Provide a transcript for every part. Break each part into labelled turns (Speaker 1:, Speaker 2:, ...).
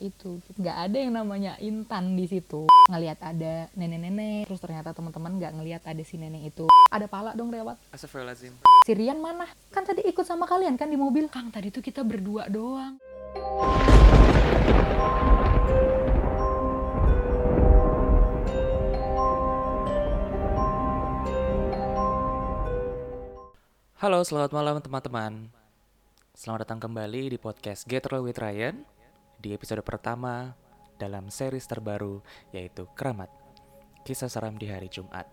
Speaker 1: itu. Nggak ada yang namanya intan di situ. Ngelihat ada nenek-nenek terus ternyata teman-teman nggak ngelihat ada si nenek itu. Ada pala dong lewat.
Speaker 2: Astagfirullahaladzim.
Speaker 1: si Rian mana? Kan tadi ikut sama kalian kan di mobil. Kang tadi tuh kita berdua doang.
Speaker 2: Halo, selamat malam teman-teman. Selamat datang kembali di podcast Get Real with Ryan di episode pertama dalam series terbaru yaitu Keramat, Kisah Seram di Hari Jumat.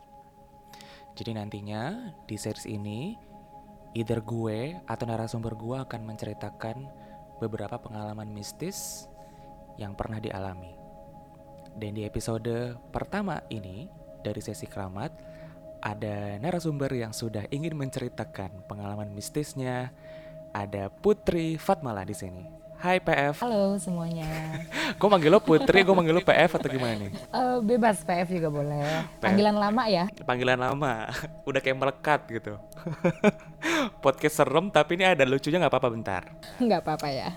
Speaker 2: Jadi nantinya di series ini either gue atau narasumber gue akan menceritakan beberapa pengalaman mistis yang pernah dialami. Dan di episode pertama ini dari sesi keramat ada narasumber yang sudah ingin menceritakan pengalaman mistisnya. Ada Putri Fatmala di sini. Hai PF.
Speaker 1: halo semuanya
Speaker 2: Gue manggil lo Putri, gue manggil lo PF atau gimana nih?
Speaker 1: Eh, bebas PF juga boleh panggilan lama ya
Speaker 2: Panggilan lama, udah kayak melekat gitu. Podcast serem tapi ini ada lucunya nggak apa-apa bentar.
Speaker 1: nggak apa-apa ya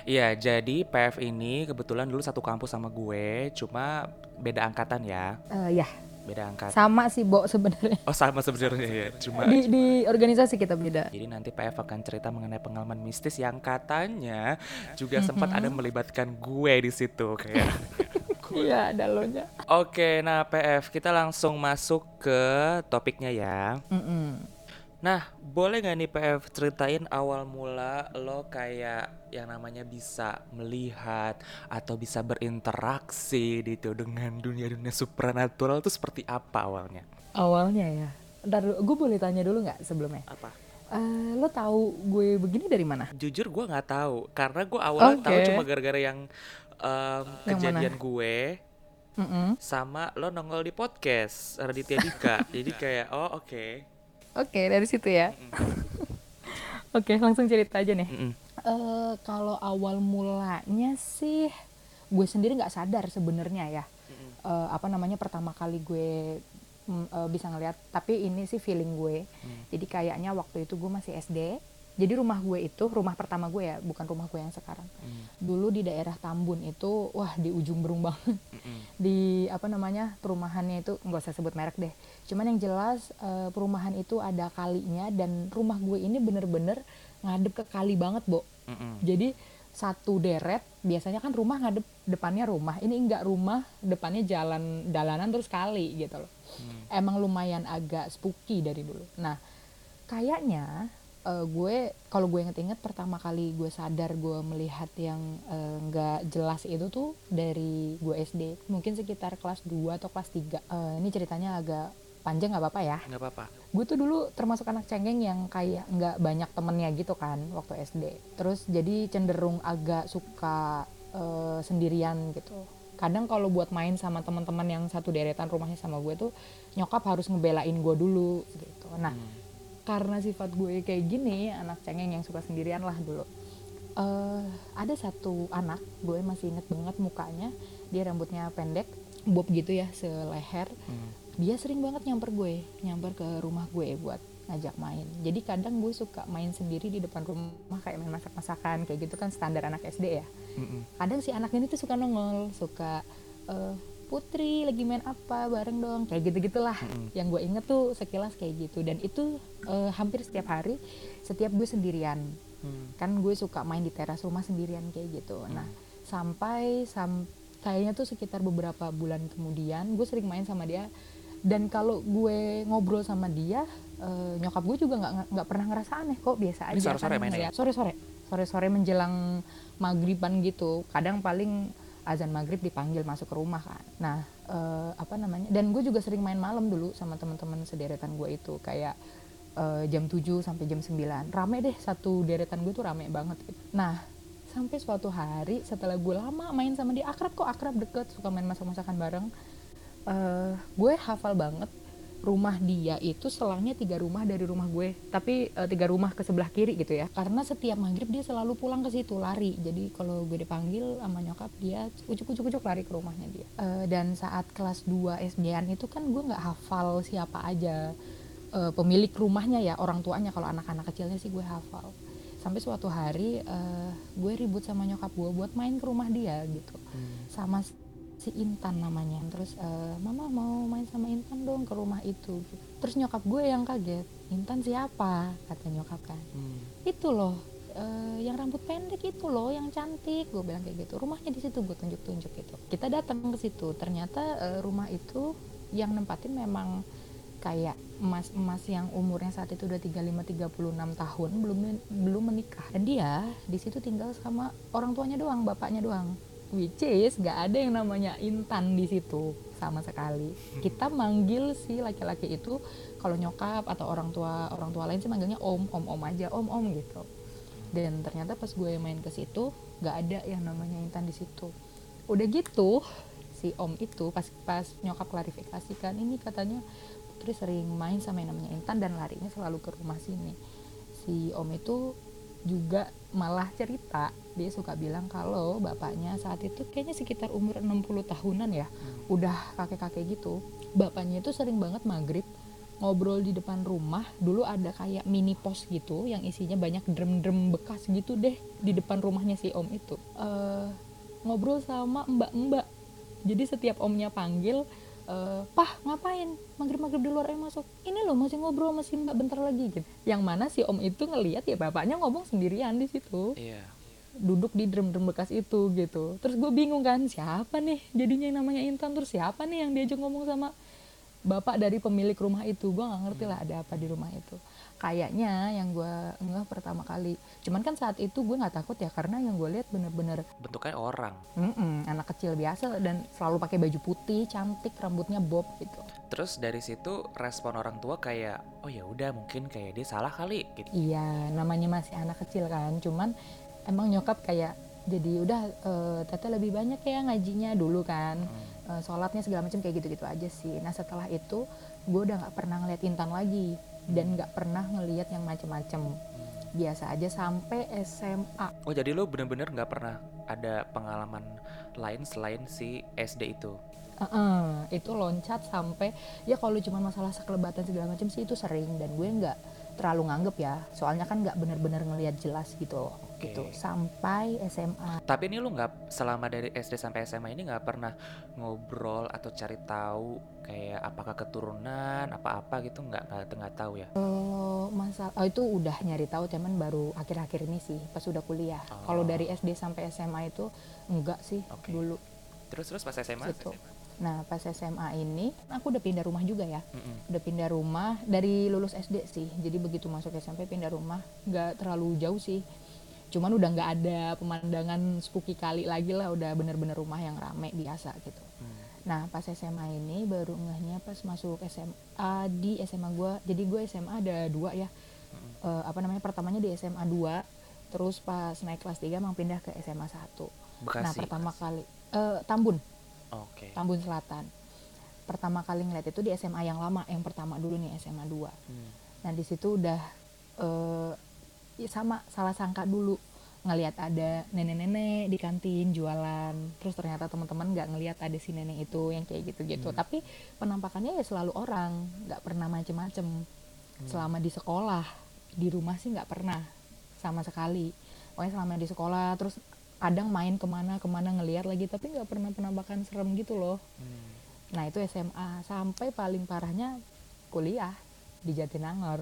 Speaker 2: Iya, jadi PF ini kebetulan dulu satu kampus sama gue, cuma beda angkatan ya,
Speaker 1: Eh, ya
Speaker 2: beda angkatan.
Speaker 1: sama sih Bo sebenarnya
Speaker 2: Oh sama sebenarnya ya, cuma
Speaker 1: di, di organisasi kita beda
Speaker 2: Jadi nanti PF akan cerita mengenai pengalaman mistis yang katanya juga sempat ada melibatkan gue di situ kayak.
Speaker 1: iya ada lo nya
Speaker 2: Oke, nah PF kita langsung masuk ke topiknya ya.
Speaker 1: Mm-mm.
Speaker 2: Nah, boleh nggak nih PF ceritain awal mula lo kayak yang namanya bisa melihat atau bisa berinteraksi gitu dengan dunia-dunia supranatural itu seperti apa awalnya?
Speaker 1: awalnya ya Ntar gue boleh tanya dulu nggak sebelumnya
Speaker 2: Apa?
Speaker 1: Eh, lo tahu gue begini dari mana
Speaker 2: Jujur gue nggak tahu karena gue awalnya tahu
Speaker 1: Oke.
Speaker 2: cuma gara-gara yang
Speaker 1: Yang
Speaker 2: kejadian gue
Speaker 1: Mm-mm.
Speaker 2: sama lo nongol di podcast Raditya Dika. Jadi kayak oh oke.
Speaker 1: Oke dari situ ya. Oke langsung cerita aja nih. Eh, kalau awal mulanya sih gue sendiri nggak sadar sebenarnya ya. Eh, apa namanya pertama kali gue mm, eh, bisa ngeliat tapi ini sih feeling gue. Jadi kayaknya waktu itu gue masih SD jadi rumah gue itu rumah pertama gue ya bukan rumah gue yang sekarang. Dulu di daerah Tambun itu wah di ujung berung banget. Di apa namanya perumahannya itu nggak usah sebut merek deh. Cuman yang jelas eh, perumahan itu ada kalinya dan rumah gue ini bener-bener ngadep ke kali banget bo.
Speaker 2: Mm-mm.
Speaker 1: jadi satu deret biasanya kan rumah ngadep depannya rumah. Ini enggak rumah depannya jalan jalanan terus kali gitu loh. Emang lumayan agak spooky dari dulu. Nah kayaknya eh, gue kalau gue inget-inget pertama kali gue sadar gue melihat yang eh, nggak jelas itu tuh dari gue SD mungkin sekitar kelas 2 atau kelas 3 Eh, ini ceritanya agak panjang nggak apa-apa ya?
Speaker 2: Nggak apa-apa.
Speaker 1: gue tuh dulu termasuk anak cengeng yang kayak nggak banyak temennya gitu kan waktu SD terus jadi cenderung agak suka eh, sendirian gitu. Kadang kalau buat main sama teman-teman yang satu deretan rumahnya sama gue tuh nyokap harus ngebelain gue dulu gitu. Nah karena sifat gue kayak gini anak cengeng yang suka sendirian lah dulu eh ada satu anak gue masih inget banget mukanya dia rambutnya pendek bob gitu ya seleher
Speaker 2: Hmm.
Speaker 1: dia sering banget nyamper gue nyamper ke rumah gue buat ngajak main jadi kadang gue suka main sendiri di depan rumah kayak main masak-masakan kayak gitu kan standar anak SD ya
Speaker 2: Mm-mm.
Speaker 1: kadang si anak ini tuh suka nongol suka eh, putri lagi main apa bareng dong. Kayak gitu gitulah yang gue inget tuh sekilas kayak gitu. Dan itu eh, hampir setiap hari setiap gue sendirian.
Speaker 2: Hmm.
Speaker 1: kan gue suka main di teras rumah sendirian kayak gitu. Nah sampai sam kayaknya tuh sekitar beberapa bulan kemudian gue sering main sama dia. Dan kalau gue ngobrol sama dia eh, nyokap gue juga nggak nggak pernah ngerasa aneh kok biasa aja
Speaker 2: sore-sore
Speaker 1: kan
Speaker 2: mainnya?
Speaker 1: ngeliat- sore-sore. Sore-sore menjelang maghriban gitu. Kadang paling azan maghrib dipanggil masuk ke rumah kan nah eh, apa namanya dan gue juga sering main malam dulu sama teman-teman sederetan gue itu kayak eh, jam 7 sampai jam 9 rame deh satu deretan gue tuh rame banget gitu. nah sampai suatu hari setelah gue lama main sama dia akrab kok akrab deket suka main masak-masakan bareng eh gue hafal banget rumah dia itu selangnya tiga rumah dari rumah gue. Tapi eh, tiga rumah ke sebelah kiri gitu ya. Karena setiap maghrib dia selalu pulang ke situ lari. Jadi kalau gue dipanggil sama nyokap dia ucuk lari ke rumahnya dia. Eh, dan saat kelas 2 SD-an itu kan gue nggak hafal siapa aja eh, pemilik rumahnya ya orang tuanya. Kalau anak-anak kecilnya sih gue hafal. Sampai suatu hari uh, gue ribut sama nyokap gue buat main ke rumah dia gitu. Hmm. sama si Intan namanya. Terus uh, mama mau main sama Intan dong ke rumah itu. Terus nyokap gue yang kaget Intan siapa? kata nyokap kan. Hmm. itu loh uh, yang rambut pendek itu loh yang cantik. Gue bilang kayak gitu. Rumahnya di situ gue tunjuk-tunjuk itu kita datang ke situ. Ternyata uh, rumah itu yang nempatin memang kayak emas-emas yang umurnya saat itu udah 35 36 tahun belum belum menikah. Dan dia di situ tinggal sama orang tuanya doang bapaknya doang which is gak ada yang namanya Intan di situ sama sekali. Kita manggil si laki-laki itu kalau nyokap atau orang tua orang tua lain sih manggilnya om om om aja om om gitu. Dan ternyata pas gue main ke situ gak ada yang namanya Intan di situ. Udah gitu si om itu pas pas nyokap klarifikasi kan ini katanya Putri sering main sama yang namanya Intan dan larinya selalu ke rumah sini. Si om itu juga malah cerita. Dia suka bilang kalau bapaknya saat itu kayaknya sekitar umur 60 tahunan ya hmm. udah kakek-kakek gitu. Bapaknya itu sering banget maghrib ngobrol di depan rumah. Dulu ada kayak mini pos gitu yang isinya banyak drum-drum bekas gitu deh di depan rumahnya si om itu. Uh, ngobrol sama mbak-mbak. Jadi setiap omnya panggil uh, pah ngapain? Maghrib-maghrib di luar ayo masuk. Ini loh masih ngobrol masih mbak bentar lagi gitu. Yang mana si om itu ngelihat ya bapaknya ngomong sendirian di situ. Iya. duduk di drum-drum bekas itu gitu. Terus gue bingung kan siapa nih jadinya yang namanya Intan? Terus siapa nih yang diajak ngomong sama bapak dari pemilik rumah itu? Gue nggak ngerti lah ada apa di rumah itu kayaknya yang gue enggak pertama kali. Cuman kan saat itu gue nggak takut ya karena yang gue lihat bener-bener
Speaker 2: bentuknya orang.
Speaker 1: Mm-mm, anak kecil biasa dan selalu pakai baju putih cantik rambutnya bob gitu.
Speaker 2: Terus dari situ respon orang tua kayak oh ya udah mungkin kayak dia salah kali gitu.
Speaker 1: Iya namanya masih anak kecil kan. Cuman emang nyokap kayak jadi udah uh, tete lebih banyak ya ngajinya dulu kan hmm. uh, sholatnya segala macam kayak gitu-gitu aja sih. Nah setelah itu gue udah nggak pernah ngeliat intan lagi dan nggak pernah ngeliat yang macem-macem. Biasa aja sampai SMA
Speaker 2: oh jadi lo bener-bener nggak pernah ada pengalaman lain selain si SD itu?
Speaker 1: Uh -uh, itu loncat sampai ya kalau cuma masalah sekelebatan segala macam sih itu sering dan gue nggak terlalu nganggep ya. Soalnya kan nggak bener-bener ngelihat jelas gitu. loh okay. gitu sampai SMA.
Speaker 2: Tapi ini lu nggak selama dari SD sampai SMA ini nggak pernah ngobrol atau cari tahu kayak apakah keturunan apa-apa gitu nggak nggak tahu ya?
Speaker 1: Kalau masalah oh itu udah nyari tahu cuman baru akhir-akhir ini sih pas udah kuliah. Oh. Kalau dari SD sampai SMA itu enggak sih okay. dulu.
Speaker 2: Terus terus pas SMA? Gitu.
Speaker 1: Nah pas SMA ini aku udah pindah rumah juga ya, mm -hmm. udah pindah rumah dari lulus SD sih. Jadi begitu masuk SMP pindah rumah, nggak terlalu jauh sih cuman udah nggak ada pemandangan spooky kali lagi lah udah bener-bener rumah yang rame biasa gitu hmm. nah pas SMA ini baru ngehnya pas masuk SMA di SMA gue jadi gue SMA ada dua ya hmm. uh, apa namanya pertamanya di SMA 2 terus pas naik kelas 3 emang pindah ke SMA 1 Bekasi, nah pertama Bekasi. kali uh, Tambun okay. Tambun Selatan pertama kali ngeliat itu di SMA yang lama yang pertama dulu nih SMA 2 hmm. nah di situ udah uh, sama salah sangka dulu. Ngelihat ada nenek-nenek di kantin jualan. Terus ternyata teman-teman nggak ngelihat ada si nenek itu yang kayak gitu-gitu. Hmm. tapi penampakannya ya selalu orang. Nggak pernah macem-macem. Hmm. selama di sekolah di rumah sih nggak pernah. Sama sekali. Pokoknya selama di sekolah terus kadang main ke mana ke mana ngelihat lagi tapi nggak pernah penampakan serem gitu loh. Hmm. nah itu SMA sampai paling parahnya kuliah di Jatinangor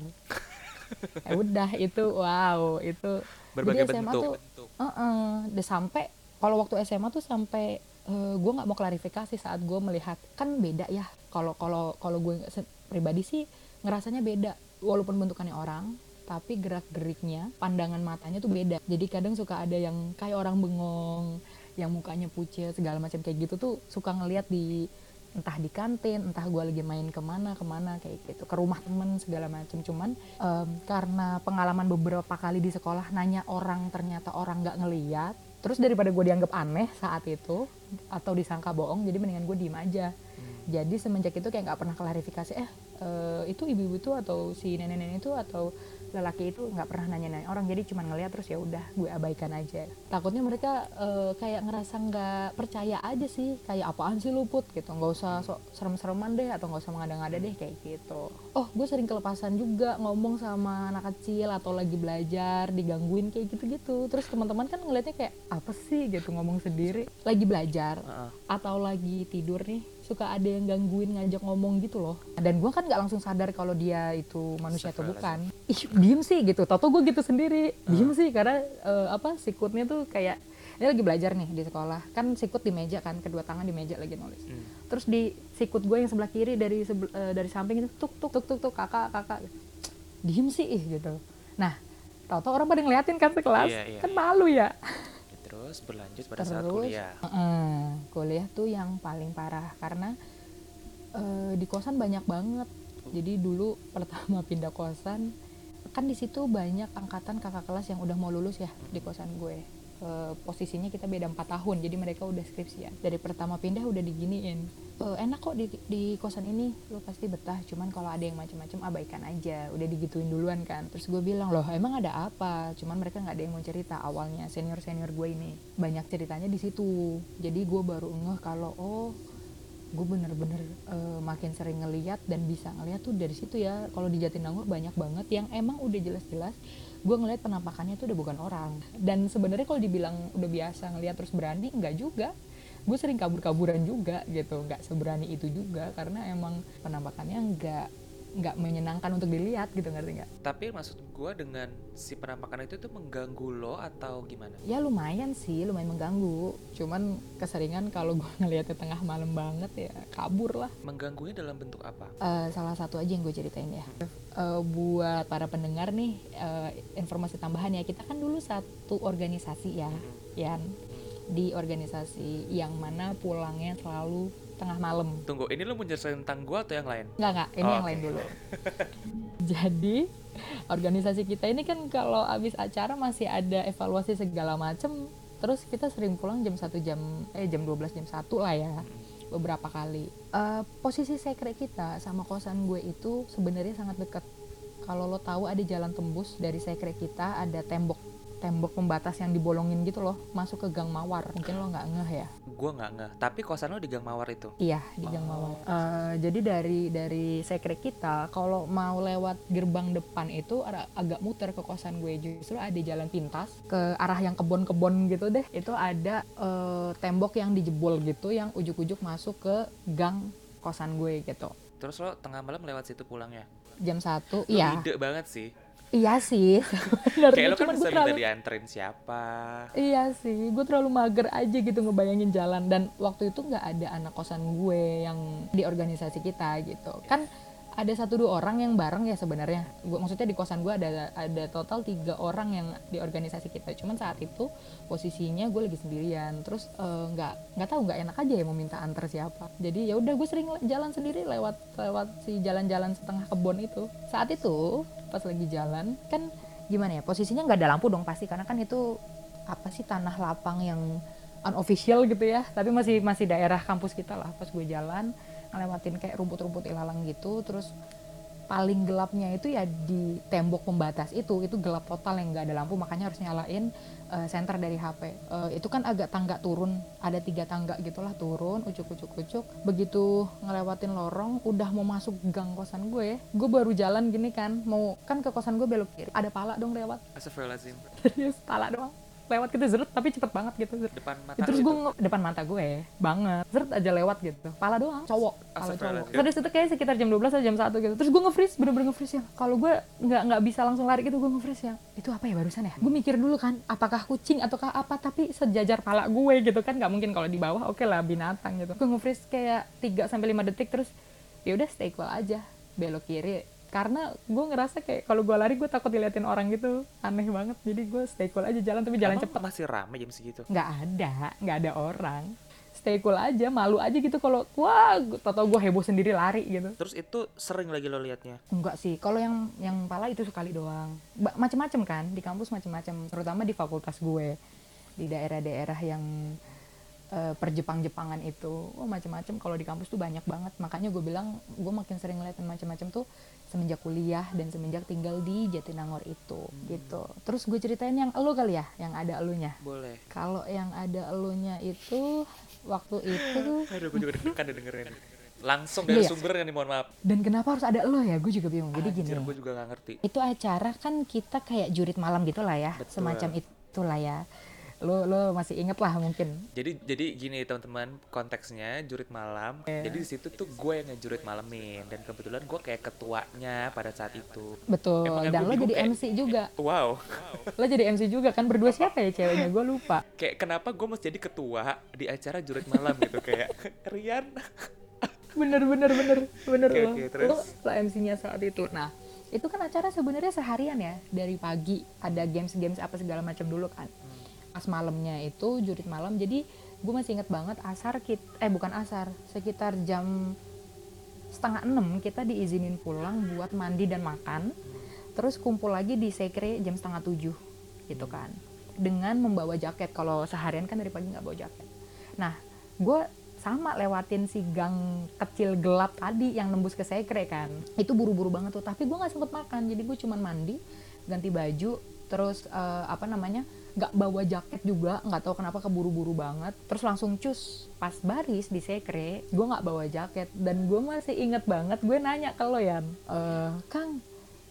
Speaker 1: ya udah itu wow itu.
Speaker 2: Berbagai jadi SMA bentuk.
Speaker 1: tuh uh -uh, udah sampai kalau waktu SMA tuh sampai uh, gue nggak mau klarifikasi saat gue melihat. Kan beda ya kalau kalau kalau gue pribadi sih ngerasanya beda. Walaupun bentukannya orang tapi gerak geriknya pandangan matanya tuh beda. Jadi kadang suka ada yang kayak orang bengong yang mukanya pucet segala macam kayak gitu tuh suka ngelihat di entah di kantin entah gue lagi main ke mana ke mana kayak gitu. Ke rumah temen segala macam cuman um, karena pengalaman beberapa kali di sekolah nanya orang ternyata orang nggak ngeliat terus daripada gue dianggap aneh saat itu atau disangka bohong jadi mendingan gue diem aja. Hmm. jadi semenjak itu kayak nggak pernah klarifikasi eh uh, itu ibu-ibu itu atau si nenek-nenek itu atau lelaki itu nggak pernah nanya-nanya orang jadi cuma ngeliat terus ya udah gue abaikan aja. Takutnya mereka eh, kayak ngerasa nggak percaya aja sih kayak apaan sih lu put gitu. Nggak usah sok serem-sereman deh atau nggak usah mengada-ngada deh kayak gitu. Oh gue sering kelepasan juga ngomong sama anak kecil atau lagi belajar digangguin kayak gitu-gitu. Terus teman-teman kan ngeliatnya kayak apa sih? gitu ngomong sendiri. Lagi belajar
Speaker 2: Heeh.
Speaker 1: atau lagi tidur nih suka ada yang gangguin ngajak ngomong gitu loh. Dan gue kan nggak langsung sadar kalau dia itu manusia atau bukan. ih diem sih gitu. Toto gue gitu sendiri. Diem sih karena eh, apa sikutnya tuh kayak ini lagi belajar nih di sekolah. Kan sikut di meja kan kedua tangan di meja lagi nulis.
Speaker 2: Hmm.
Speaker 1: terus di sikut gue yang sebelah kiri dari sebel- eh, dari samping itu tuk tuk tuk tuk tuk kakak kakak. Diem sih ih gitu. Nah tau-tau orang pada ngeliatin kan sekelas
Speaker 2: Iya, iya,
Speaker 1: kan
Speaker 2: iya.
Speaker 1: malu ya
Speaker 2: Terus berlanjut pada saat
Speaker 1: Terus,
Speaker 2: kuliah.
Speaker 1: Heeh, kuliah tuh yang paling parah karena eh, di kosan banyak banget. Jadi dulu pertama pindah kosan kan di situ banyak angkatan kakak kelas yang udah mau lulus ya di kosan gue. Eh, posisinya kita beda 4 tahun jadi mereka udah skripsian. Dari pertama pindah udah diginiin. "Eh, enak kok di, di kosan ini lo pasti betah cuman kalau ada yang macam-macam abaikan aja. Udah digituin duluan kan. Terus gue bilang loh emang ada apa? Cuman mereka nggak ada yang mau cerita. Awalnya senior senior gue ini banyak ceritanya di situ. Jadi gue baru ngeh kalau oh gue bener-bener eh, makin sering ngeliat dan bisa ngeliat tuh dari situ ya. Kalau di Jatinangor banyak banget yang emang udah jelas-jelas gue ngeliat penampakannya tuh udah bukan orang. Dan sebenarnya kalau dibilang udah biasa ngeliat terus berani enggak juga. Gue sering kabur-kaburan juga gitu. Nggak seberani itu juga karena emang penampakannya nggak nggak menyenangkan untuk dilihat gitu ngerti nggak?
Speaker 2: Tapi maksud gua dengan si penampakan itu tuh mengganggu lo atau gimana?
Speaker 1: ya lumayan sih lumayan mengganggu. Cuman keseringan kalau gue ngeliatnya tengah malam banget ya kabur lah.
Speaker 2: Mengganggunya dalam bentuk apa?
Speaker 1: Eh, salah satu aja yang gue ceritain ya. Eh, buat para pendengar nih eh, informasi tambahan ya. Kita kan dulu satu organisasi ya Yan. Di organisasi yang mana pulangnya selalu tengah malam
Speaker 2: Tunggu, ini lo mau jelasin tentang gua atau yang lain?
Speaker 1: Enggak, enggak. Ini
Speaker 2: Oh,
Speaker 1: yang
Speaker 2: oke.
Speaker 1: lain dulu. Jadi, organisasi kita ini kan kalau habis acara masih ada evaluasi segala macem. Terus kita sering pulang jam 1 jam, eh jam 12 jam 1 lah ya. Beberapa kali. Eh, posisi sekre kita sama kosan gue itu sebenarnya sangat dekat. Kalau lo tahu ada jalan tembus dari sekre kita, ada tembok tembok pembatas yang dibolongin gitu loh, masuk ke gang mawar. Mungkin lo nggak ngeh ya.
Speaker 2: Gua nggak ngeh. Tapi kosan lo di Gang Mawar itu.
Speaker 1: Iya di Gang Mawar. Eh, jadi dari dari sekre kita kalau mau lewat gerbang depan itu ada- agak muter ke kosan gue justru ada jalan pintas ke arah yang kebon-kebon gitu deh. Itu ada eh, tembok yang dijebol gitu yang ujuk-ujuk masuk ke gang kosan gue gitu.
Speaker 2: Terus lo tengah malam lewat situ pulangnya.
Speaker 1: Jam satu, iya,
Speaker 2: ide banget sih.
Speaker 1: Iya sih. Sebenarnya
Speaker 2: Kayak lo kan bisa
Speaker 1: gue
Speaker 2: minta
Speaker 1: terlalu
Speaker 2: dianterin siapa.
Speaker 1: Iya sih, gue terlalu mager aja gitu ngebayangin jalan dan waktu itu nggak ada anak kosan gue yang di organisasi kita gitu. Kan ada satu dua orang yang bareng ya sebenarnya. Gua maksudnya di kosan gue ada ada total tiga orang yang di organisasi kita. Cuman saat itu posisinya gue lagi sendirian. Terus eh, nggak nggak tahu nggak enak aja ya mau minta antar siapa. Jadi ya udah gue sering jalan sendiri lewat lewat si jalan-jalan setengah kebun itu. Saat itu pas lagi jalan kan gimana ya posisinya nggak ada lampu dong pasti karena kan itu apa sih tanah lapang yang unofficial gitu ya tapi masih masih daerah kampus kita lah pas gue jalan ngelewatin kayak rumput-rumput ilalang gitu terus paling gelapnya itu ya di tembok pembatas itu itu gelap total yang nggak ada lampu makanya harus nyalain eh, senter dari HP Eh, itu kan agak tangga turun ada tiga tangga gitulah turun ucuk ucuk ucuk begitu ngelewatin lorong udah mau masuk gang kosan gue gue baru jalan gini kan mau kan ke kosan gue belok kiri. Ada pala dong lewat. Serius pala doang lewat gitu zeret tapi cepet banget gitu zeret.
Speaker 2: Depan mata
Speaker 1: terus
Speaker 2: lo
Speaker 1: gue depan mata gue banget. Zeret aja lewat gitu. Pala doang cowok pala cowok.
Speaker 2: Astagfirullahaladzim.
Speaker 1: terus itu kayak sekitar jam 12 atau jam 1 gitu. Terus gue nge-freeze bener-bener nge-freeze ya. Kalau gue nggak nggak bisa langsung lari gitu gue nge-freeze ya. Itu apa ya barusan ya? Gue mikir dulu kan apakah kucing ataukah apa tapi sejajar pala gue gitu kan. Nggak mungkin kalau di bawah oke lah binatang gitu. Gue nge-freeze kayak 3 sampai 5 detik terus ya udah stay cool aja. Belok kiri karena gue ngerasa kayak kalau gue lari gue takut diliatin orang gitu. Aneh banget. Jadi gue stay cool aja jalan tapi jalan
Speaker 2: Emang
Speaker 1: cepet.
Speaker 2: masih rame jam segitu.
Speaker 1: nggak ada nggak ada orang. Stay cool aja malu aja gitu kalau wah tau gue heboh sendiri lari gitu.
Speaker 2: Terus itu sering lagi lo liatnya.
Speaker 1: enggak sih kalau yang yang pala itu sekali doang. Macem-macem kan di kampus macem-macem terutama di fakultas gue. Di daerah-daerah yang eh, perjepang-jepangan itu. Oh macam-macam kalau di kampus tuh banyak banget. Makanya gue bilang gue makin sering ngeliatin macam-macam tuh semenjak kuliah dan semenjak tinggal di Jatinangor itu gitu terus gue ceritain yang elu kali ya yang ada elunya
Speaker 2: Boleh.
Speaker 1: kalau yang ada elunya itu waktu itu
Speaker 2: Aduh, gue juga deg-degan dengerin. Langsung dari
Speaker 1: Iya.
Speaker 2: sumbernya nih, mohon maaf.
Speaker 1: dan kenapa harus ada elo ya gue juga bingung jadi gini
Speaker 2: Anjir, gue juga gak ngerti.
Speaker 1: itu acara kan kita kayak jurit malam gitu lah ya
Speaker 2: Betul.
Speaker 1: semacam itulah ya lo lo masih inget lah mungkin.
Speaker 2: Jadi jadi gini teman-teman konteksnya jurit malam.
Speaker 1: Iya.
Speaker 2: Jadi di situ tuh gue yang ngejurit malemin dan kebetulan gue kayak ketuanya pada saat itu.
Speaker 1: betul.
Speaker 2: Emang
Speaker 1: dan lo jadi
Speaker 2: kayak-
Speaker 1: MC juga.
Speaker 2: Wow.
Speaker 1: lo jadi MC juga kan? Berdua siapa ya ceweknya? Gue lupa.
Speaker 2: Kayak kenapa gue mesti jadi ketua di acara jurit malam gitu? Kayak Rian.
Speaker 1: bener bener bener. Bener
Speaker 2: Oke,
Speaker 1: lo
Speaker 2: terus?
Speaker 1: lo, lo MC-nya saat itu. Nah itu kan acara sebenarnya seharian ya. Dari pagi ada games games apa segala macam dulu kan pas malamnya itu jurit malam jadi gue masih inget banget asar kit eh bukan asar sekitar jam setengah enam kita diizinin pulang buat mandi dan makan terus kumpul lagi di sekre jam setengah tujuh gitu kan dengan membawa jaket. Kalau seharian kan dari pagi nggak bawa jaket. Nah gue sama lewatin si gang kecil gelap tadi yang nembus ke sekre kan itu buru-buru banget tuh tapi gue nggak sempet makan jadi gue cuman mandi ganti baju terus eh, apa namanya nggak bawa jaket juga nggak tahu kenapa keburu-buru banget. Terus langsung cus pas baris di sekre gue nggak bawa jaket. Dan gue masih inget banget gue nanya ke lo ya "Eh, kang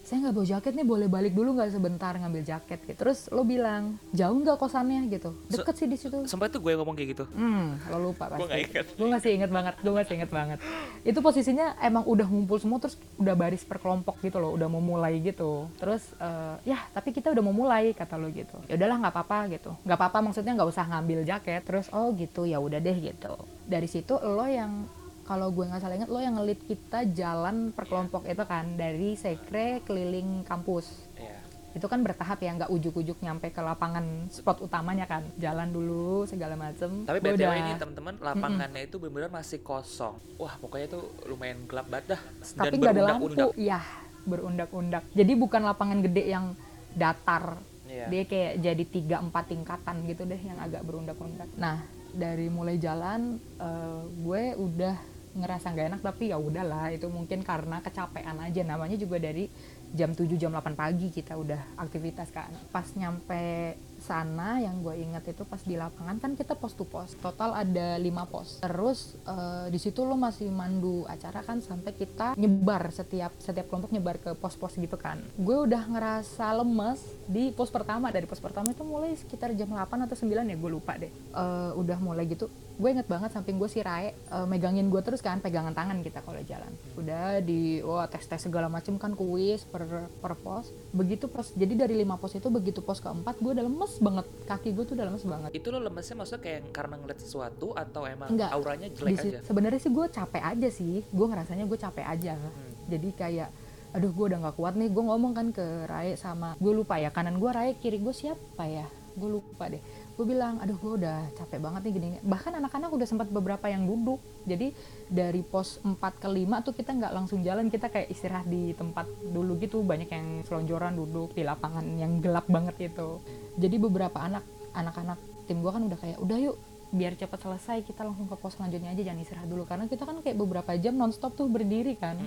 Speaker 1: saya nggak bawa jaket nih boleh balik dulu nggak sebentar ngambil jaket gitu terus lo bilang jauh nggak kosannya gitu deket sih di situ
Speaker 2: Sampai tuh gue yang ngomong kayak gitu.
Speaker 1: Hmm, lo lupa pasti.
Speaker 2: Gua nggak inget.
Speaker 1: Gue masih inget banget, gue masih inget banget. Itu posisinya emang udah ngumpul semua terus udah baris per kelompok gitu loh, udah mau mulai gitu. Terus eh, ya tapi kita udah mau mulai kata lo gitu. Ya udahlah nggak apa-apa gitu. Nggak apa-apa maksudnya nggak usah ngambil jaket. Terus oh gitu ya udah deh gitu. Dari situ lo yang kalau gue nggak salah inget lo yang ngelit kita jalan per kelompok itu kan dari sekre keliling kampus.
Speaker 2: Iya.
Speaker 1: itu kan bertahap ya nggak ujuk-ujuk nyampe ke lapangan spot utamanya kan. Jalan dulu segala macem.
Speaker 2: Tapi BTW
Speaker 1: udah-
Speaker 2: ini teman-teman lapangannya itu benar-benar masih kosong. Wah, pokoknya tuh lumayan gelap banget dah.
Speaker 1: tapi nggak ada lampu. Ya berundak-undak. Jadi bukan lapangan gede yang datar.
Speaker 2: Iya.
Speaker 1: dia kayak jadi tiga empat tingkatan gitu deh yang agak berundak-undak. Nah dari mulai jalan eh, gue udah ngerasa nggak enak tapi ya udahlah itu mungkin karena kecapean aja. Namanya juga dari jam 7 jam 8 pagi kita udah aktivitas kan pas nyampe sana yang gue inget itu pas di lapangan kan kita pos to pos. Total ada lima pos. Terus eh, di situ lo masih mandu acara kan sampai kita nyebar setiap setiap kelompok nyebar ke pos-pos gitu kan. Gue udah ngerasa lemes di pos pertama. Dari pos pertama itu mulai sekitar jam 8 atau 9 ya gue lupa deh. Eh, udah mulai gitu gue inget banget samping gue si Rae eh, megangin gue terus kan pegangan tangan kita kalau jalan. Udah di wah tes tes segala macem kan kuis per per pos. Begitu pos jadi dari lima pos itu begitu pos keempat gue udah lemes banget. Kaki gue tuh udah lemes banget.
Speaker 2: Itu lo lemesnya maksudnya kayak karena ngeliat sesuatu atau emang
Speaker 1: Enggak.
Speaker 2: auranya jelek aja?
Speaker 1: sebenarnya sih gue capek aja sih. Gue ngerasanya gue capek aja. Jadi kayak aduh gue udah nggak kuat nih. Gue ngomong kan ke Rae sama gue lupa ya kanan gue Rae kiri gue siapa ya? Gue lupa deh gue bilang aduh gue udah capek banget nih gini bahkan anak-anak udah sempat beberapa yang duduk. Jadi dari pos 4 ke 5 tuh kita nggak langsung jalan kita kayak istirahat di tempat dulu gitu. Banyak yang selonjoran duduk di lapangan yang gelap banget itu jadi beberapa anak anak-anak tim gue kan udah kayak udah yuk biar cepat selesai kita langsung ke pos selanjutnya aja jangan istirahat dulu. Karena kita kan kayak beberapa jam nonstop tuh berdiri kan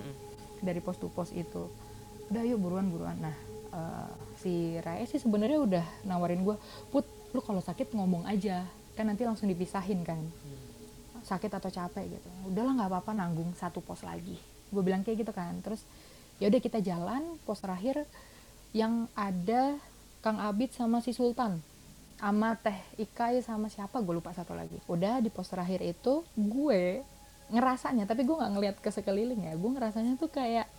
Speaker 1: dari pos to pos itu. Udah yuk buruan buruan. Nah eh, si Rae sih sebenarnya udah nawarin gue put lu kalau sakit ngomong aja. Kan nanti langsung dipisahin kan. Sakit atau capek gitu. Udahlah nggak apa-apa nanggung satu pos lagi. Gue bilang kayak gitu kan. Terus ya udah kita jalan pos terakhir yang ada Kang Abid sama si Sultan. Sama Teh Ikai sama siapa gue lupa satu lagi. Udah di pos terakhir itu gue ngerasanya tapi gue nggak ngeliat ke sekeliling ya gue ngerasanya tuh kayak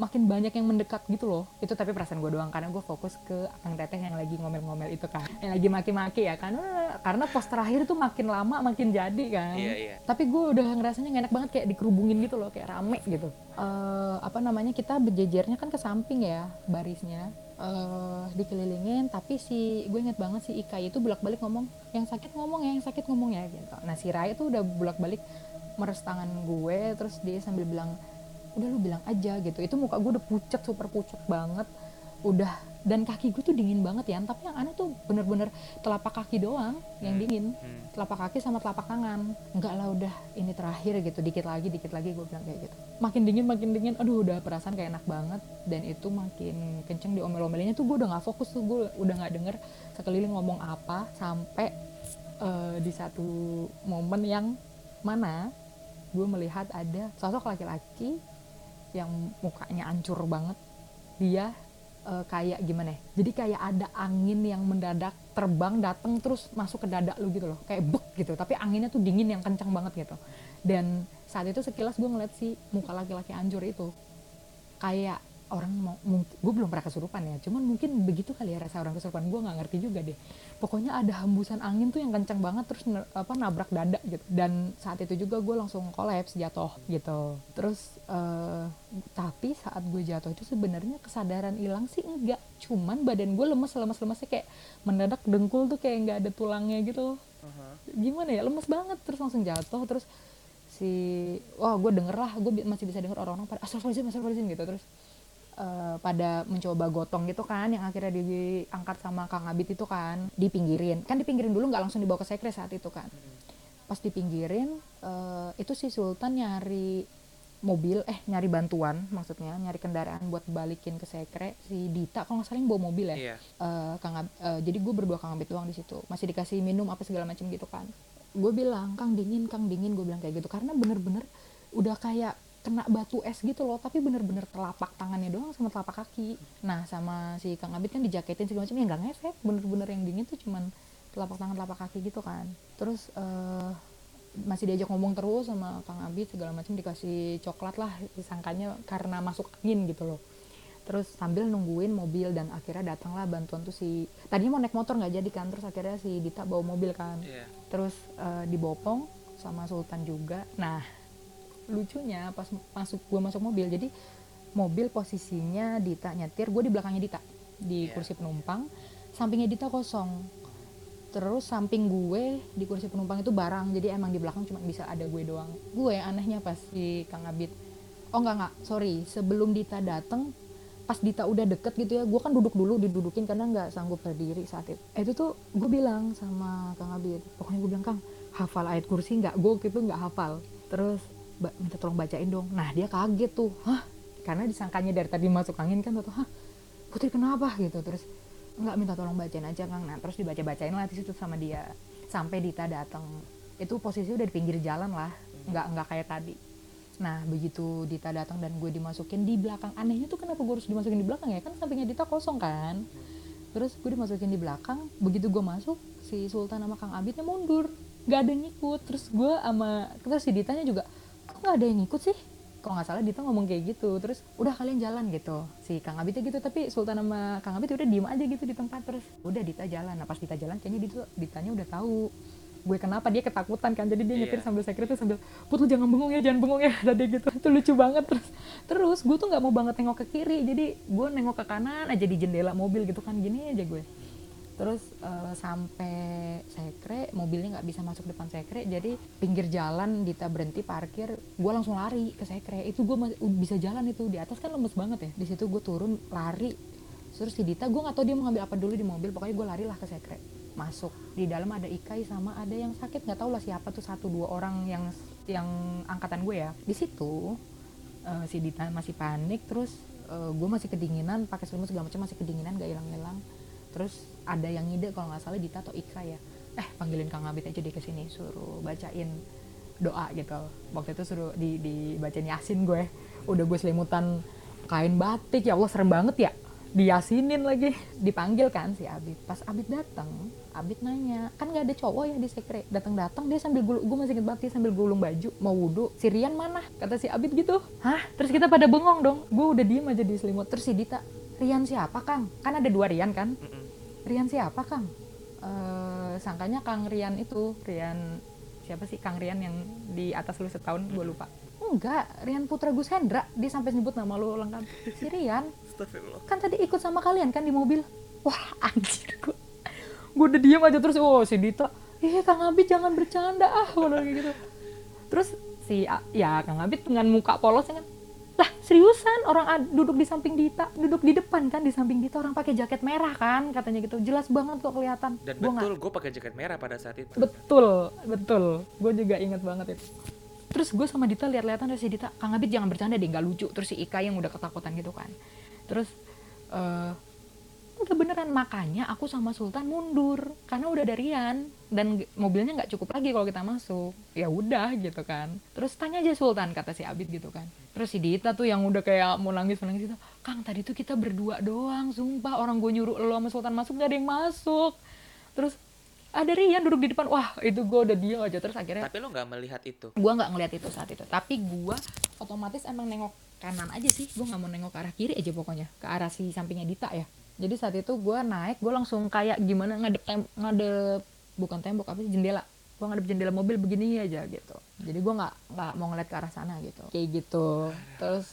Speaker 1: makin banyak yang mendekat gitu loh. Itu tapi perasaan gue doang karena gue fokus ke Kang Teteh yang lagi ngomel-ngomel itu kan. Yang lagi maki-maki ya kan karena pos terakhir tuh makin lama makin jadi kan.
Speaker 2: Iya, iya.
Speaker 1: tapi gue udah ngerasanya gak enak banget kayak dikerubungin gitu loh kayak rame gitu. Eh, apa namanya kita berjejernya kan ke samping ya barisnya. Eh dikelilingin tapi si gue inget banget si Ika itu bolak-balik ngomong yang sakit ngomong ya yang sakit ngomong ya gitu. Nah si Rai tuh udah bolak-balik meres tangan gue terus dia sambil bilang udah lu bilang aja gitu. Itu muka gue udah pucat super pucat banget. Udah dan kaki gue tuh dingin banget ya tapi yang aneh tuh bener-bener telapak kaki doang yang
Speaker 2: Hmm.
Speaker 1: dingin.
Speaker 2: Hmm.
Speaker 1: telapak kaki sama telapak tangan. Enggak lah udah ini terakhir gitu. Dikit lagi dikit lagi gue bilang kayak gitu. Makin dingin makin dingin. Aduh udah perasaan kayak enak banget. Dan itu makin kenceng di omel-omelinnya tuh gue udah nggak fokus tuh. Gue udah nggak denger sekeliling ngomong apa sampai eh, di satu momen yang mana gue melihat ada sosok laki-laki yang mukanya hancur banget. Dia eh, kayak gimana ya? Jadi kayak ada angin yang mendadak terbang datang terus masuk ke dada lu gitu loh. Kayak bek gitu tapi anginnya tuh dingin yang kencang banget gitu. Dan saat itu sekilas gue ngeliat si muka laki-laki hancur itu. Kayak orang mau mungkin gue belum pernah kesurupan ya. Cuman mungkin begitu kali ya rasa orang kesurupan gue nggak ngerti juga deh. Pokoknya ada hembusan angin tuh yang kencang banget terus apa nabrak dada gitu. Dan saat itu juga gue langsung kolaps jatuh gitu. Terus eh, tapi saat gue jatuh itu sebenarnya kesadaran hilang sih enggak cuman badan gue lemes lemes lemesnya kayak mendadak dengkul tuh kayak nggak ada tulangnya gitu. Gimana ya lemes banget. Terus langsung jatuh terus si wah gue denger lah gue masih bisa denger orang-orang pada astagfirullahaladzim astagfirullahaladzim gitu. Terus eh, pada mencoba gotong gitu kan yang akhirnya diangkat sama Kang Abid itu kan dipinggirin. Kan dipinggirin dulu nggak langsung dibawa ke sekre saat itu kan. Pas dipinggirin eh, itu si Sultan nyari mobil eh nyari bantuan maksudnya nyari kendaraan buat balikin ke sekre. Si Dita kalau nggak salah bawa mobil ya.
Speaker 2: Iya.
Speaker 1: eh, Kang Ab- eh, jadi gue berdua Kang Abid doang di situ. Masih dikasih minum apa segala macam gitu kan. Gue bilang Kang dingin Kang dingin. Gue bilang kayak gitu. Karena bener-bener udah kayak kena batu es gitu loh tapi bener-bener telapak tangannya doang sama telapak kaki. Nah sama si Kang Abid kan dijaketin segala macam ya nggak ngefek bener-bener yang dingin tuh cuman telapak tangan telapak kaki gitu kan. Terus eh, masih diajak ngomong terus sama Kang Abid segala macam dikasih coklat lah disangkanya karena masuk angin gitu loh. Terus sambil nungguin mobil dan akhirnya datanglah bantuan tuh si tadinya mau naik motor nggak jadi kan terus akhirnya si Dita bawa mobil kan.
Speaker 2: Iya.
Speaker 1: terus eh, dibopong sama Sultan juga. Nah lucunya pas masuk gue masuk mobil jadi mobil posisinya Dita nyetir gue di belakangnya Dita di
Speaker 2: Iya.
Speaker 1: kursi penumpang. Sampingnya Dita kosong. Terus samping gue di kursi penumpang itu barang jadi emang di belakang cuma bisa ada gue doang. Gue anehnya pas di Kang Abid. Oh enggak enggak sorry sebelum Dita dateng pas Dita udah deket gitu ya gue kan duduk dulu didudukin karena nggak sanggup berdiri saat itu. Itu tuh gue bilang sama Kang Abid pokoknya gue bilang Kang hafal ayat kursi nggak gue gitu nggak hafal. Terus "Ba- minta tolong bacain dong. Nah dia kaget tuh. Hah? Karena disangkanya dari tadi masuk angin kan tuh hah? Putri kenapa? Gitu. Terus nggak minta tolong bacain aja Kang. Nah terus dibaca bacain lah di situ sama dia. Sampai Dita datang itu posisi udah di pinggir jalan lah. Nggak nggak kayak tadi. Nah begitu Dita datang dan gue dimasukin di belakang. Anehnya tuh kenapa gue harus dimasukin di belakang ya? Kan sampingnya Dita kosong kan? Terus gue dimasukin di belakang. Begitu gue masuk si Sultan sama Kang Abidnya mundur. Nggak ada yang ngikut. Terus gue sama terus si Ditanya juga kok nggak ada yang ngikut sih? Kalau nggak salah Dita ngomong kayak gitu. Terus udah kalian jalan gitu. Si Kang Abidnya gitu. Tapi Sultan sama Kang Abid udah diem aja gitu di tempat. Terus udah Dita jalan. Nah pas Dita jalan kayaknya Dita Ditanya udah tahu gue kenapa. Dia ketakutan kan. Jadi dia
Speaker 2: Iya.
Speaker 1: nyetir sambil sekret tuh sambil put lu jangan bengong ya jangan bengong ya tadi gitu. Itu lucu banget. Terus terus gue tuh nggak mau banget nengok ke kiri. Jadi gue nengok ke kanan aja di jendela mobil gitu kan. Gini aja gue terus eh, sampai sekre mobilnya nggak bisa masuk depan sekre jadi pinggir jalan Dita berhenti parkir gue langsung lari ke sekre. Itu gue bisa jalan itu. Di atas kan lemes banget ya. Di situ gue turun lari. Terus si Dita gue nggak tahu dia mau ngambil apa dulu di mobil. Pokoknya gue lari lah ke sekre. Masuk. Di dalam ada Ikai sama ada yang sakit. Nggak tahu lah siapa tuh satu dua orang yang yang angkatan gue ya. Di situ eh, si Dita masih panik. Terus eh, gue masih kedinginan pakai selimut segala macam masih kedinginan gak hilang-hilang terus ada yang ngide kalau nggak salah Dita atau Ika ya. Eh panggilin Kang Abid aja deh ke sini suruh bacain doa gitu. Waktu itu suruh di dibacain yasin gue. Udah gue selimutan kain batik ya Allah serem banget ya. Diyasinin lagi. Dipanggil kan si Abid. Pas Abid datang Abid nanya kan nggak ada cowok ya di sekre? Datang datang dia sambil gulung gue masih inget banget dia sambil gulung baju mau wudhu si Rian mana? Kata si Abid gitu. Hah? Terus kita pada bengong dong. Gue udah diem aja di selimut. Terus si Dita Rian siapa Kang? Kan ada dua Rian kan. Rian siapa Kang? Eh, sangkanya Kang Rian itu. Rian siapa sih Kang Rian yang di atas lu setahun? Gue lupa. Enggak Rian Putra Gus Hendra. Dia sampai nyebut nama lu lengkap si Rian kan tadi ikut sama kalian kan di mobil? Wah anjir gue gue udah diem aja terus oh si Dita. Eh Kang Abid jangan bercanda ah gitu. Terus si ya Kang Abid dengan muka polos kan seriusan orang duduk di samping Dita duduk di depan kan di samping Dita orang pakai jaket merah kan katanya gitu. Jelas banget kok kelihatan.
Speaker 2: Dan
Speaker 1: Gua
Speaker 2: betul gue pakai jaket merah pada saat itu.
Speaker 1: betul betul. Gue juga inget banget itu. Terus gue sama Dita lihat-lihatan terus si Dita Kang Abid jangan bercanda deh nggak lucu. Terus si Ika yang udah ketakutan gitu kan. Terus eh udah beneran. Makanya aku sama Sultan mundur karena udah ada Rian dan mobilnya nggak cukup lagi kalau kita masuk. Ya udah gitu kan. Terus tanya aja Sultan kata si Abid gitu kan. Terus si Dita tuh yang udah kayak mau nangis nangis itu Kang tadi tuh kita berdua doang sumpah. Orang gue nyuruh lo sama Sultan masuk gak ada yang masuk. Terus ada Rian duduk di depan. Wah itu gue udah diem aja. Terus akhirnya
Speaker 2: Tapi lo nggak melihat itu.
Speaker 1: gue nggak ngeliat itu saat itu. Tapi gue otomatis emang nengok kanan aja sih. Gue nggak mau nengok ke arah kiri aja pokoknya. Ke arah si sampingnya Dita ya jadi saat itu gue naik gue langsung kayak gimana ngadep tem ngadep bukan tembok apa sih jendela. Gue ngadep jendela mobil begini aja gitu. Jadi gue nggak nggak mau ngeliat ke arah sana gitu. Kayak gitu. Terus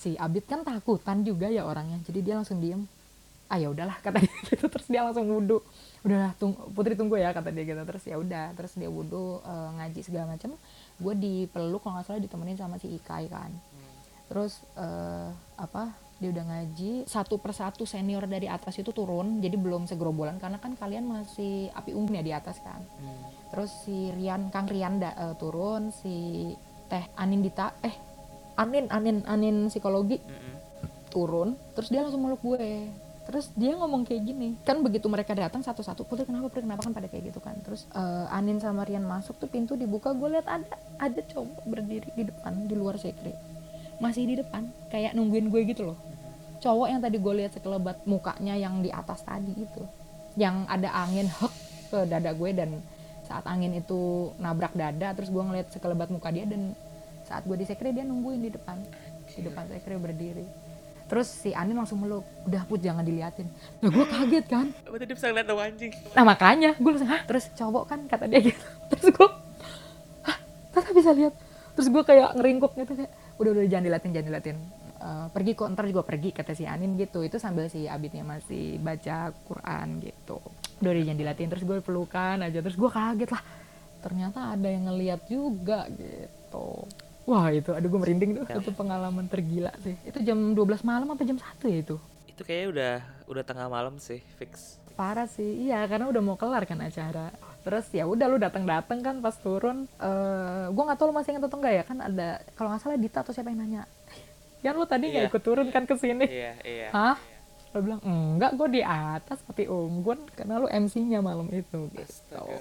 Speaker 1: si Abid kan takutan juga ya orangnya. Jadi dia langsung diem. Ah ya udahlah kata dia gitu. Terus dia langsung wudhu. Udahlah tung putri tunggu ya kata dia gitu. Terus ya udah terus dia wudhu eh, ngaji segala macam gue dipeluk kalau nggak salah ditemenin sama si Ikai kan. Terus eh, apa dia udah ngaji satu persatu senior dari atas itu turun jadi belum segerombolan karena kan kalian masih api unggun ya di atas kan. Terus si Rian Kang Rian da- eh, turun si Teh Anin Dita eh Anin Anin Anin psikologi
Speaker 2: Mm-mm.
Speaker 1: turun terus dia langsung meluk gue. Terus dia ngomong kayak gini kan begitu mereka datang satu-satu putri kenapa putri? Kenapa kan pada kayak gitu kan? Terus eh, Anin sama Rian masuk tuh pintu dibuka gue lihat ada ada cowok berdiri di depan di luar sekre masih di depan kayak nungguin gue gitu loh. Cowok yang tadi gue lihat sekelebat mukanya yang di atas tadi itu yang ada angin hek ke dada gue dan saat angin itu nabrak dada terus gue ngeliat sekelebat muka dia dan saat gue di sekre dia nungguin di depan di depan sekre berdiri. Terus si Anin langsung meluk udah put jangan diliatin. Nah gue kaget kan?
Speaker 2: Berarti dia bisa ngeliat anjing.
Speaker 1: nah makanya gue langsung hah? Terus cowok kan kata dia gitu. Terus gue hah? Ternyata bisa lihat? Terus gue kayak ngeringkuk gitu kayak udah udah jangan dilatin jangan dilatin Eh, pergi kok ntar juga pergi kata si Anin gitu. Itu sambil si Abidnya masih baca Quran gitu. Udah udah jangan dilatin terus gue pelukan aja. Terus gue kaget lah. Ternyata ada yang ngeliat juga gitu. Wah itu aduh gue merinding tuh. Itu pengalaman tergila sih. Itu jam 12 malam apa jam 1 ya itu?
Speaker 2: Itu kayaknya udah udah tengah malam sih, fix.
Speaker 1: parah sih. Iya karena udah mau kelar kan acara terus ya udah lu datang datang kan pas turun eh gue nggak tahu lu masih ingat atau enggak ya kan ada kalau nggak salah Dita atau siapa yang nanya kan lu tadi nggak
Speaker 2: Iya.
Speaker 1: ikut turun kan ke sini
Speaker 2: Iya, iya.
Speaker 1: hah lo bilang enggak gue di atas tapi unggun karena lu MC-nya malam itu gitu
Speaker 2: Astaga.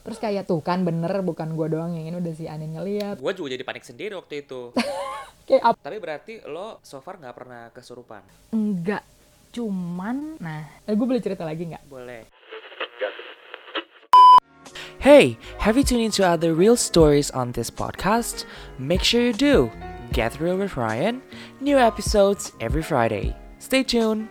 Speaker 1: terus kayak tuh kan bener bukan gue doang yang ini udah si Anin ngeliat
Speaker 2: Gue juga jadi panik sendiri waktu itu.
Speaker 1: kayak
Speaker 2: Tapi berarti lo so far nggak pernah kesurupan?
Speaker 1: enggak cuman nah eh, gue boleh cerita lagi nggak
Speaker 2: Boleh. Hey, have you tuned into other real stories on this podcast? Make sure you do. Get Real with Ryan. New episodes every Friday. Stay tuned.